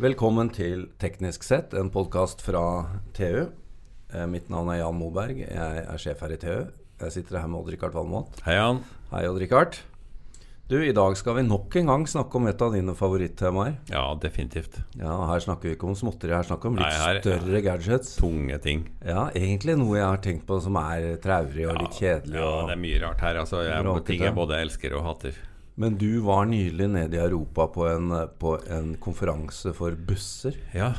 Velkommen til Teknisk sett, en podkast fra TU. Eh, Mitt navn er Jan Moberg. Jeg er sjef her i TU. Jeg sitter her med Odd-Rikard Valmot. Hei, Jan. Hei, Odd-Rikard. Du, I dag skal vi nok en gang snakke om et av dine favorittemaer. Ja, definitivt. Ja, Her snakker vi ikke om småtteri, her snakker vi om litt Nei, her- større gadgets. Tunge ting. Ja, Egentlig noe jeg har tenkt på som er traurig og litt kjedelig. Ja, og- det er mye rart her. Altså, jeg, ting jeg både elsker og hater. Men du var nylig nede i Europa på en, på en konferanse for busser. Ja,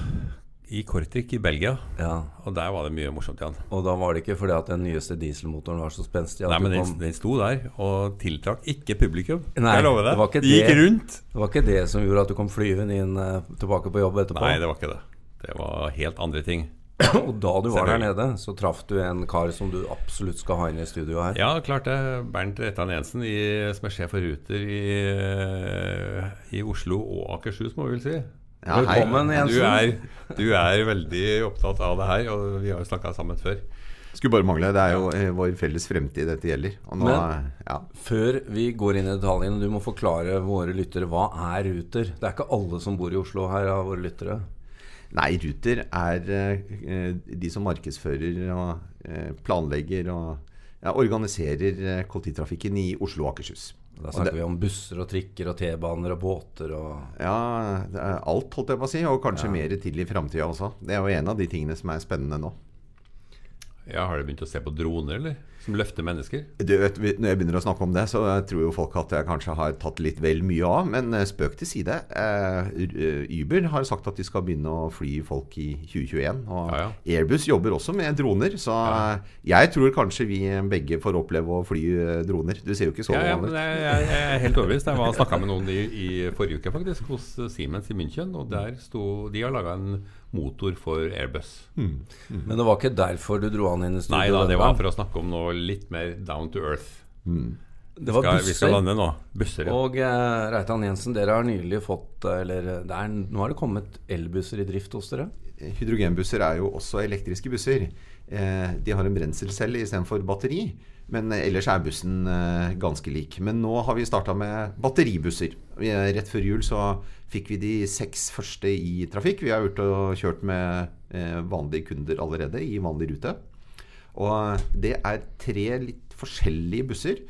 i Kortrijk i Belgia. Ja, Og der var det mye morsomt, igjen. Og da var det ikke fordi at den nyeste dieselmotoren var så spenstig. Nei, men den, den sto der og tiltrakk ikke publikum. Nei, jeg lover deg. det var ikke gikk det. rundt. Det var ikke det som gjorde at du kom flyvende inn eh, tilbake på jobb etterpå. Nei, det var ikke det. Det var helt andre ting. og da du var der nede, så traff du en kar som du absolutt skal ha inn i studio her. Ja, klart det. Bernt Rettan Jensen, i, som er sjef for Ruter i, eh, i Oslo og Akershus, må vi vel si. Ja, hei. Velkommen, Jensen. Du er, du er veldig opptatt av det her, og vi har jo snakka sammen før. Skulle bare mangle. Det er jo eh, vår felles fremtid dette gjelder. Og nå, Men- ja. Før vi går inn i detaljene, du må forklare våre lyttere hva er Ruter. Det er ikke alle som bor i Oslo her av våre lyttere. Nei, Ruter er eh, de som markedsfører og eh, planlegger og ja, organiserer eh, kollektivtrafikken i Oslo og Akershus. Da snakker det- vi om busser og trikker og T-baner og båter og Ja, alt, holdt jeg på å si, og kanskje Ja. mer til i framtida også. Det er jo en av de tingene som er spennende nå. Ja, Har du begynt å se på droner, eller? Som løfter mennesker? Du vet, Når jeg begynner å snakke om det, så tror jo folk at jeg kanskje har tatt litt vel mye av. Men eh, spøk til side. Eh, Uber har sagt at de skal begynne å fly folk i 2021. Og Ja, ja. Airbus jobber også med droner. Så ja. jeg tror kanskje vi begge får oppleve å fly eh, droner. Du ser jo ikke så Ja, ja, gammel ut. jeg, jeg, jeg er helt overbevist. Jeg var snakka med noen i, i forrige uke faktisk hos Siemens i München. Og der sto De har laga en motor for Airbus. Men det var ikke derfor du dro han inn i studio? Nei da, det var for å snakke om noe litt mer down to earth. Det var Skal, vi skal lande nå. Busser, ja. Og eh, Reitan Jensen, dere har nylig fått eh, Eller det er, nå har det kommet elbusser i drift hos dere? Hydrogenbusser er jo også elektriske busser. Eh, de har en brenselcelle istedenfor batteri. Men eh, ellers er bussen eh, ganske lik. Men nå har vi starta med batteribusser. Vi, eh, rett før jul så fikk vi de seks første i trafikk. Vi har gjort og kjørt med eh, vanlige kunder allerede i vanlig rute. Og det er tre litt forskjellige busser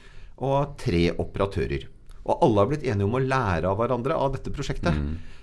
og tre operatører. Og alle har blitt enige om å lære av hverandre av dette prosjektet.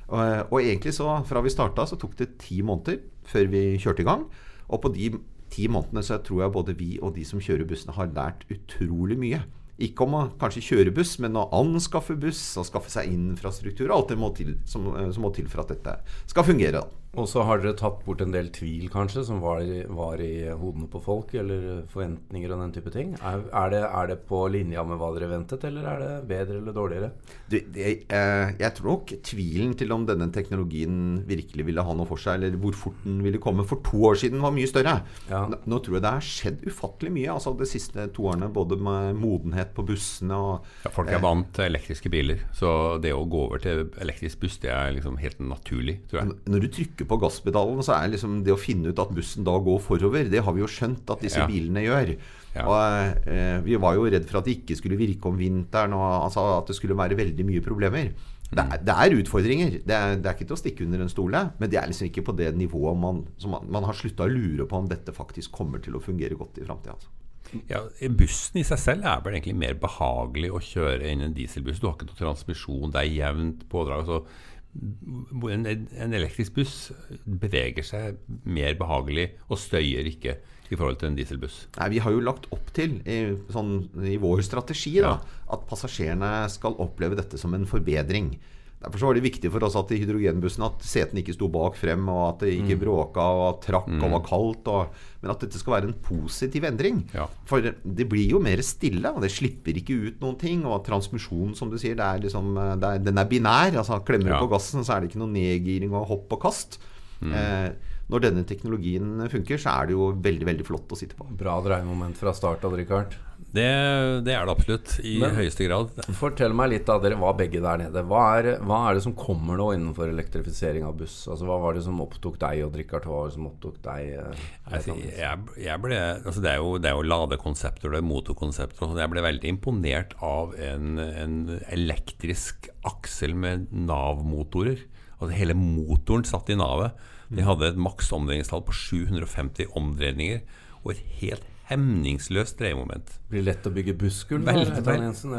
Og, og egentlig så, fra vi starta, så tok det ti måneder før vi kjørte i gang. Og på de ti månedene så tror jeg både vi og de som kjører bussene, har lært utrolig mye. Ikke om å kanskje kjøre buss, men å anskaffe buss og skaffe seg infrastruktur. Alt det må til, som, som må til for at dette skal fungere. da. Og så har dere tatt bort en del tvil, kanskje, som var, var i hodene på folk, eller forventninger og den type ting. Er, er, det, er det på linja med hva dere ventet, eller er det bedre eller dårligere? Det, det, eh, jeg tror nok tvilen til om denne teknologien virkelig ville ha noe for seg, eller hvor fort den ville komme for to år siden, var mye større. Ja. Nå, nå tror jeg det har skjedd ufattelig mye altså de siste to årene. Både med modenhet på bussene og Ja, folk er vant til elektriske biler, så det å gå over til elektrisk buss, det er liksom helt naturlig, tror jeg. Når du trykker på gasspedalen, så er liksom det å finne ut at bussen da går forover, det har vi jo skjønt at disse Ja. bilene gjør. Ja. Og eh, Vi var jo redd for at det ikke skulle virke om vinteren, og altså, at det skulle være veldig mye problemer. Det er, det er utfordringer. Det er, det er ikke til å stikke under en stol, men det er liksom ikke på det nivået man, som man, man har slutta å lure på om dette faktisk kommer til å fungere godt i framtida. Altså. Ja, Bussen i seg selv er vel egentlig mer behagelig å kjøre enn en dieselbuss. Du har ikke noe transmisjon, det er jevnt pådrag. Så en, en elektrisk buss beveger seg mer behagelig og støyer ikke i forhold til en dieselbuss. Nei, Vi har jo lagt opp til, i, sånn, i vår strategi, da, at passasjerene skal oppleve dette som en forbedring. Derfor så var det viktig for oss at i hydrogenbussen at setene ikke sto bak frem, og at det ikke bråka og trakk og var kaldt. Og, men at dette skal være en positiv endring. Ja. For det blir jo mer stille, og det slipper ikke ut noen ting. Og transmisjonen, som du sier, det er liksom, det er, den er binær. altså Klemmer du Ja. på gassen, så er det ikke noe nedgiring og hopp og kast. Eh, når denne teknologien funker, så er det jo veldig veldig flott å sitte på. Bra dreiemoment fra start Richard. Det, det er det absolutt, i Men- høyeste grad. Fortell meg litt da. dere var begge der nede. Hva er, hva er det som kommer nå innenfor elektrifisering av buss? Altså Hva var det som opptok deg, og Richard? Hva var det som opptok deg? eh, Altså, jeg, jeg ble, altså det, er jo, det er jo ladekonsepter det er motorkonsepter. og Jeg ble veldig imponert av en, en elektrisk aksel med Nav-motorer. Altså hele motoren satt i navet. De hadde et maks omdreiningstall på 750 omdreininger og et helt hemningsløst dreiemoment. Blir lett å bygge busskull?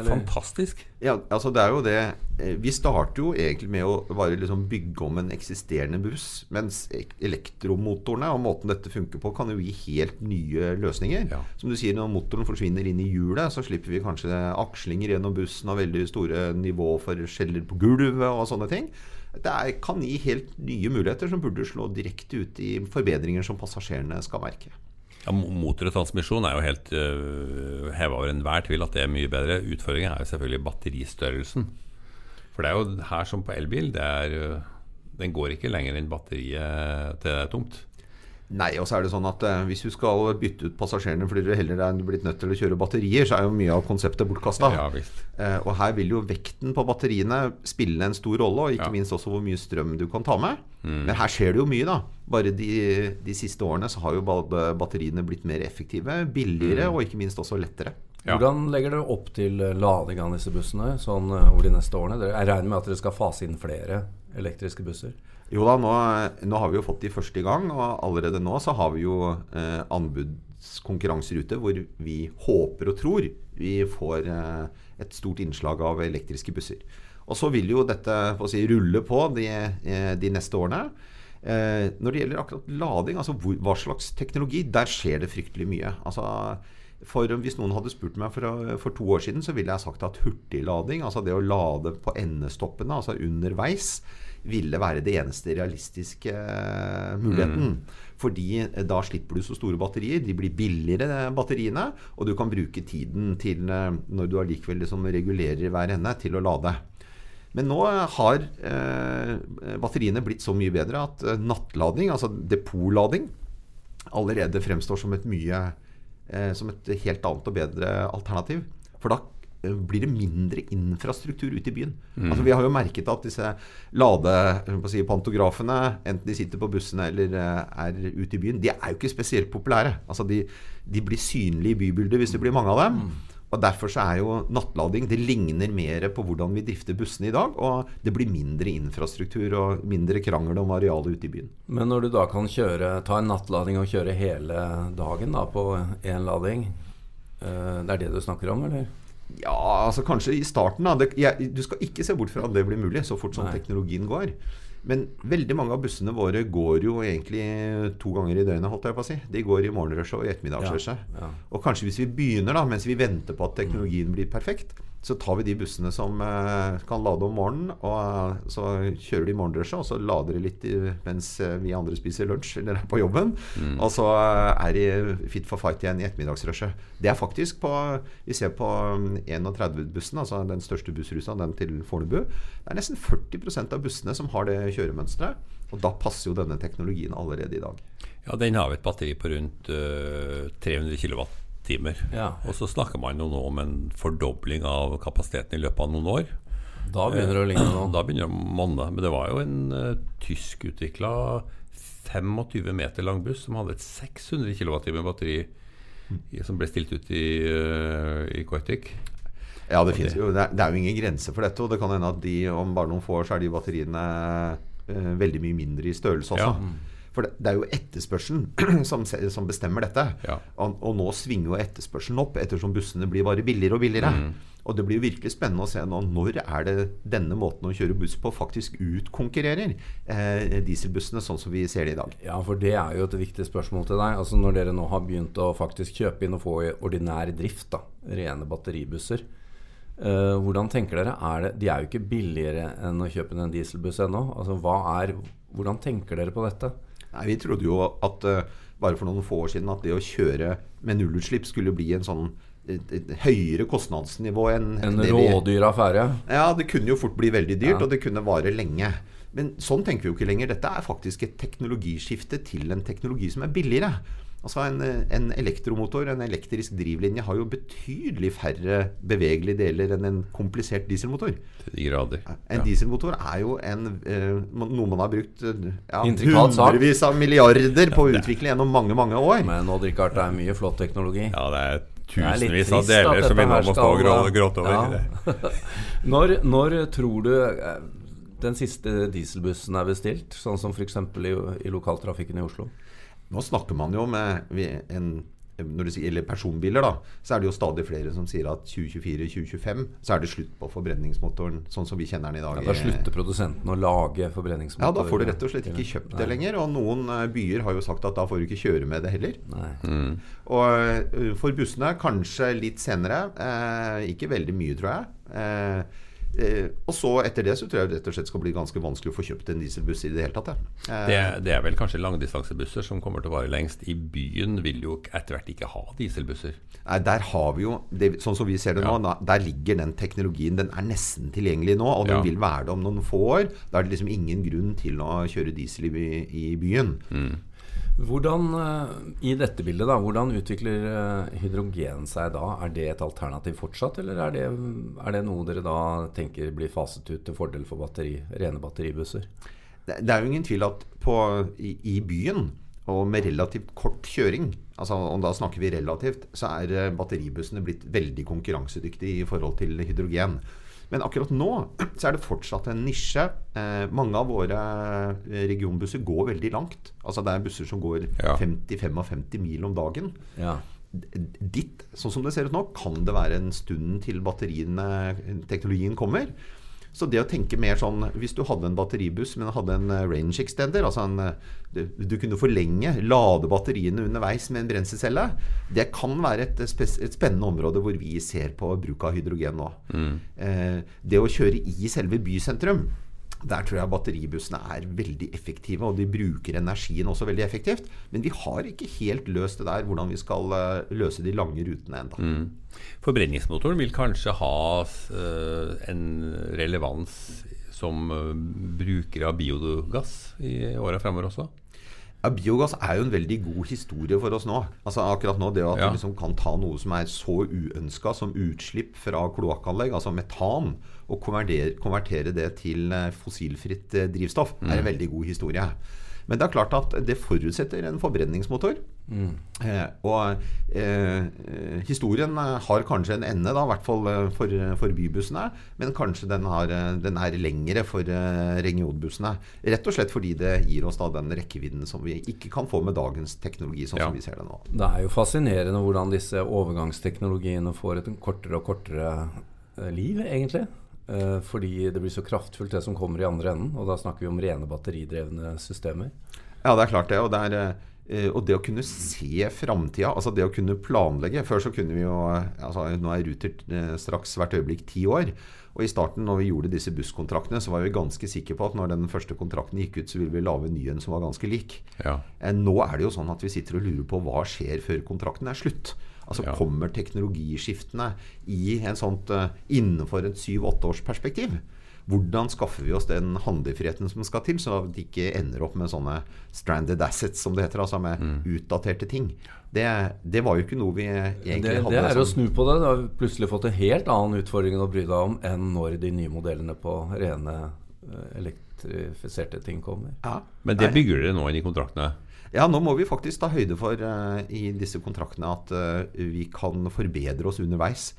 Fantastisk. Ja, altså det er jo det eh, Vi starter jo egentlig med å bare liksom bygge om en eksisterende buss. Mens elektromotorene og måten dette funker på, kan jo gi helt nye løsninger. Ja. Som du sier, når motoren forsvinner inn i hjulet, så slipper vi kanskje akslinger gjennom bussen og veldig store nivå for skjeller på gulvet og sånne ting. Det er, kan gi helt nye muligheter som burde slå direkte ut i forbedringer som passasjerene skal merke. Ja, mo- motor og transmisjon er jo helt uh, heva over enhver tvil at det er mye bedre. Utfordringen er jo selvfølgelig batteristørrelsen. For det er jo her som på elbil, det er, uh, den går ikke lenger enn batteriet til det er tomt. Nei, og så er det sånn at eh, Hvis du skal bytte ut passasjerene fordi du heller er blitt nødt til å kjøre batterier, så er jo mye av konseptet bortkasta. Ja. Eh, og her vil jo vekten på batteriene spille en stor rolle, og ikke Ja. minst også hvor mye strøm du kan ta med. Mm. Men her skjer det jo mye, da. Bare de, de siste årene så har jo batteriene blitt mer effektive, billigere Mm. og ikke minst også lettere. Ja. Hvordan legger dere opp til eh, lading av disse bussene sånn eh, over de neste årene? Jeg regner med at dere skal fase inn flere elektriske busser? Jo da, nå, nå har vi jo fått de første i gang, og allerede nå så har vi jo eh, anbudskonkurranser ute hvor vi håper og tror vi får eh, et stort innslag av elektriske busser. Og så vil jo dette si, rulle på de, eh, de neste årene. Eh, når det gjelder akkurat lading, altså hvor, hva slags teknologi, der skjer det fryktelig mye. Altså, for Hvis noen hadde spurt meg for, for to år siden, så ville jeg sagt at hurtiglading, altså det å lade på endestoppene, altså underveis, ville være det eneste realistiske muligheten. muligheten. Fordi eh, da slipper du så store batterier. De blir billigere, eh, batteriene. Og du kan bruke tiden til, eh, når du allikevel liksom regulerer hver ende, til å lade. Men nå har eh, batteriene blitt så mye bedre at eh, nattlading, altså depotlading, allerede fremstår som et mye eh, Som et helt annet og bedre alternativ. For da eh, blir det mindre infrastruktur ute i byen. Altså Vi har jo merket at disse ladepantografene, enten de sitter på bussene eller eh, er ute i byen, de er jo ikke spesielt populære. Altså De, de blir synlige i bybildet hvis det blir mange av dem. Og Derfor så er jo nattlading Det ligner mer på hvordan vi drifter bussene i dag. Og det blir mindre infrastruktur og mindre krangel om arealet ute i byen. Men når du da kan kjøre, ta en nattlading og kjøre hele dagen da på én lading, eh, det er det du snakker om, eller? Ja, altså kanskje i starten. da det, ja, Du skal ikke se bort fra at det blir mulig, så fort som Nei. teknologien går. Men veldig mange av bussene våre går jo egentlig to ganger i døgnet. holdt jeg på å si. De går i morgenrushet og i ettermiddagsrushet. Ja, ja. Og kanskje hvis vi begynner da, mens vi venter på at teknologien blir perfekt, så tar vi de bussene som eh, kan lade om morgenen, og eh, så kjører de morgenrushet, og så lader de litt mens eh, vi andre spiser lunsj eller er på jobben. Og så er de fit for fight igjen i ettermiddagsrushet. Det er faktisk på Vi ser på mm, 31-bussen, altså den største bussrusa, den til Fornebu. Det er nesten 40% av bussene som har det kjøremønsteret. Og da passer jo denne teknologien allerede i dag. Ja, Den har vi et batteri på rundt øh, 300 kWt. Ja. Og så snakker man jo nå om en fordobling av kapasiteten i løpet av noen år. Da begynner det å ligne noe. Da begynner det å monne. Men det var jo en uh, tyskutvikla 25 meter lang buss som hadde et 600 kWt batteri i, som ble stilt ut i, uh, i Koitik. Ja, det, jo, det, er, det er jo ingen grense for dette. Og det kan hende at de om bare noen få år så er de batteriene uh, veldig mye mindre i størrelse også. Ja. For det, det er jo etterspørselen som, som bestemmer dette. Ja. Og, og nå svinger jo etterspørselen opp ettersom bussene blir bare billigere og billigere. Mm. Og det blir jo virkelig spennende å se nå når er det denne måten å kjøre buss på faktisk utkonkurrerer eh, dieselbussene sånn som vi ser det i dag. Ja, for det er jo et viktig spørsmål til deg. Altså Når dere nå har begynt å faktisk kjøpe inn og få i ordinær drift, da, rene batteribusser. Uh, hvordan tenker dere? Er det, de er jo ikke billigere enn å kjøpe en dieselbuss ennå. Altså, hva er, hvordan tenker dere på dette? Nei, Vi trodde jo at eh, bare for noen få år siden at det å kjøre med nullutslipp skulle bli en sånn et, et høyere kostnadsnivå enn En rådyr affære? Ja, det kunne jo fort bli veldig dyrt, Ja. og det kunne vare lenge. Men sånn tenker vi jo ikke lenger. Dette er faktisk et teknologiskifte til en teknologi som er billigere. Altså En, en elektromotor, en elektrisk drivlinje, har jo betydelig færre bevegelige deler enn en komplisert dieselmotor. Til de grader. En dieselmotor er jo en, eh, noe man har brukt eh, ja, hundrevis av milliarder på å utvikle gjennom mange, mange år. Men Odd Rikard, det er mye flott teknologi. Ja, det er tusenvis av deler som vi nå må stå og gråte over. Ja. når, når tror du eh, den siste dieselbussen er bestilt, sånn som f.eks. I, i lokaltrafikken i Oslo? Nå snakker man jo med en når det gjelder personbiler, da, så er det jo stadig flere som sier at 2024-2025 så er det slutt på forbrenningsmotoren sånn som vi kjenner den i dag. Ja, Da slutter produsenten å lage forbrenningsmotor? Ja, da får du rett og slett ikke kjøpt det lenger. Og noen eh, byer har jo sagt at da får du ikke kjøre med det heller. Mm. Og eh, for bussene kanskje litt senere. Eh, ikke veldig mye, tror jeg. Eh, Eh, og så etter det så tror jeg det rett og slett skal bli ganske vanskelig å få kjøpt en dieselbuss i det hele tatt. Eh, det, det, er vel kanskje langdistansebusser som kommer til å vare lengst. I byen vil jo etter hvert ikke ha dieselbusser. Nei, der har vi jo, det, sånn som vi ser det nå, ja. der ligger den teknologien. Den er nesten tilgjengelig nå, og den ja. vil være det om noen få år. Da er det liksom ingen grunn til å kjøre diesel i, i byen. Mm. Hvordan, eh, I dette bildet, da, hvordan utvikler eh, hydrogen seg da? Er det et alternativ fortsatt, eller er det, er det noe dere da tenker blir faset ut til fordel for batteri, rene batteribusser? Det, det, er jo ingen tvil at på, i, i, byen, og med relativt kort kjøring, altså, og da snakker vi relativt, så er eh, batteribussene blitt veldig konkurransedyktige i forhold til hydrogen. Men akkurat nå så er det fortsatt en nisje. Eh, mange av våre eh, regionbusser går veldig langt. Altså Det er busser som går ja. 50-55 mil om dagen. Ja. Ditt, sånn som det ser ut nå, kan det være en stund til batteriene, teknologien kommer. Så det å tenke mer sånn Hvis du hadde en batteribuss, men hadde en eh, range extender altså en, eh, du, du, kunne forlenge, lade batteriene underveis med en brenselcelle, det kan være et, et, spennende område hvor vi ser på bruk av hydrogen nå. Mm. Eh, det å kjøre i selve bysentrum der tror jeg batteribussene er veldig effektive, og de bruker energien også veldig effektivt. Men vi har ikke helt løst det der, hvordan vi skal uh, løse de lange rutene ennå. Mm. Forbrenningsmotoren vil kanskje ha uh, en relevans som brukere bruker av biogass i åra fremover også? Biogass er jo en veldig god historie for oss nå. Altså akkurat nå Det at ja. du liksom kan ta noe som er så uønska som utslipp fra kloakkanlegg, altså metan, og konvertere, konvertere det til eh, fossilfritt eh, drivstoff, mm. er en mm. veldig god historie. Men det er klart at det forutsetter en forbrenningsmotor. Mm. Eh, og eh, historien har kanskje en ende, da, i hvert fall eh, for, for bybussene. Men kanskje den, har, den er lengre for eh, regionbussene. Rett og slett fordi det gir oss da den rekkevidden som vi ikke kan få med dagens teknologi. sånn ja. som vi ser Det nå. Det er jo fascinerende hvordan disse overgangsteknologiene får et kortere og kortere liv, egentlig. Eh, fordi det blir så kraftfullt, det som kommer i andre enden. Og da snakker vi om rene batteridrevne systemer. Ja, det er klart det. Og det, er, eh, og det å kunne se framtida, altså det å kunne planlegge Før så kunne vi jo altså Nå er Ruter eh, straks hvert øyeblikk ti år. Og i starten når vi gjorde disse busskontraktene, så var vi ganske sikre på at når den første kontrakten gikk ut, så ville vi lage en ny en som var ganske lik. Ja. Nå er det jo sånn at vi sitter og lurer på hva skjer før kontrakten er slutt. Altså ja. Kommer teknologiskiftene i en sånt, uh, innenfor et syv-åtte års perspektiv? Hvordan skaffer vi oss den handlefriheten som skal til, så det ikke ender opp med sånne stranded assets, som det heter, altså med mm. utdaterte ting. Det, det, var jo ikke noe vi egentlig det, hadde. Det er å snu på det. Du har plutselig fått en helt annen utfordring å bry deg om enn når de nye modellene på rene eh, elektrifiserte ting kommer. Ja. Men det bygger dere nå inn i kontraktene? Ja, nå må vi faktisk ta høyde for uh, i disse kontraktene at uh, vi kan forbedre oss underveis.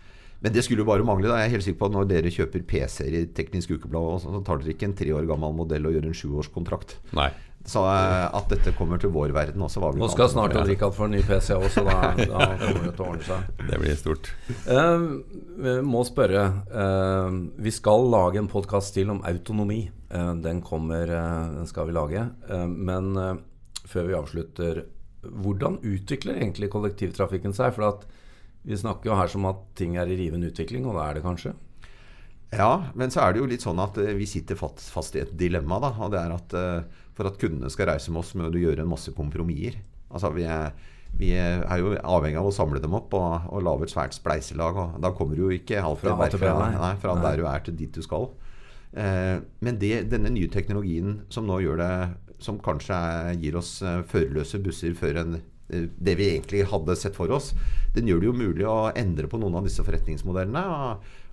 Men det skulle jo bare mangle. da Jeg er helt sikker på at Når dere kjøper PC-er i Teknisk Ukeblad, så tar dere ikke en tre år gammel modell og gjør en sjuårskontrakt. Nei. Så uh, at dette kommer til vår verden også Nå skal snart Rikard få en ny PC også, da, da kommer det til å ordne seg. Det blir stort. Uh, må spørre. Uh, vi skal lage en podkast til om autonomi. den kommer, den skal vi lage. men før vi avslutter. Hvordan utvikler egentlig kollektivtrafikken seg? For at vi snakker jo her som at ting er i rivende utvikling, og det er det kanskje? Ja, men så er det jo litt sånn at uh, vi sitter fast, i et dilemma. da, og det er at uh, For at kundene skal reise med oss, må du gjøre en masse kompromisser. Altså, vi er, vi er, jo avhengig av å samle dem opp og, og lage et svært spleiselag. og Da kommer du jo ikke alltid fra, fra, nei, fra nei. der du er til dit du skal. Eh, men det, denne nye teknologien som nå gjør det som kanskje gir oss eh, førerløse busser før en eh, det vi egentlig hadde sett for oss, den gjør det jo mulig å endre på noen av disse forretningsmodellene.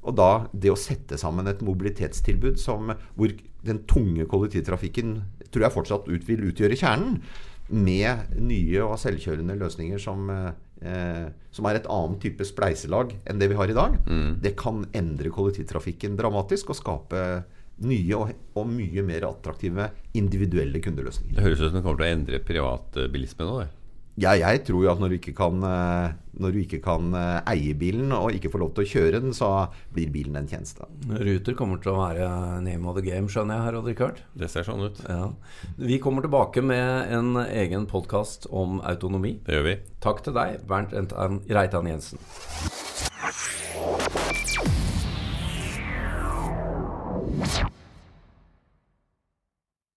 Og da det å sette sammen et mobilitetstilbud som, hvor den tunge kollektivtrafikken tror jeg fortsatt ut, vil utgjøre kjernen, med nye og selvkjørende løsninger som, eh, som er et annet type spleiselag enn det vi har i dag, mm. det kan endre kollektivtrafikken dramatisk og skape nye og, og mye mer attraktive individuelle kundeløsninger. Det høres ut som det kommer til å endre privatbilisme nå. det. Ja, jeg tror jo at når du ikke kan, eh, når du ikke kan eh, eie bilen og ikke får lov til å kjøre den, så blir bilen en tjeneste. Ruter kommer til å være name of the game, skjønner jeg, her, Odd Rikard. Det ser sånn ut. Ja. Vi kommer tilbake med en egen podkast om autonomi. Det gjør vi. Takk til deg, Bernt Reitan Jensen. you.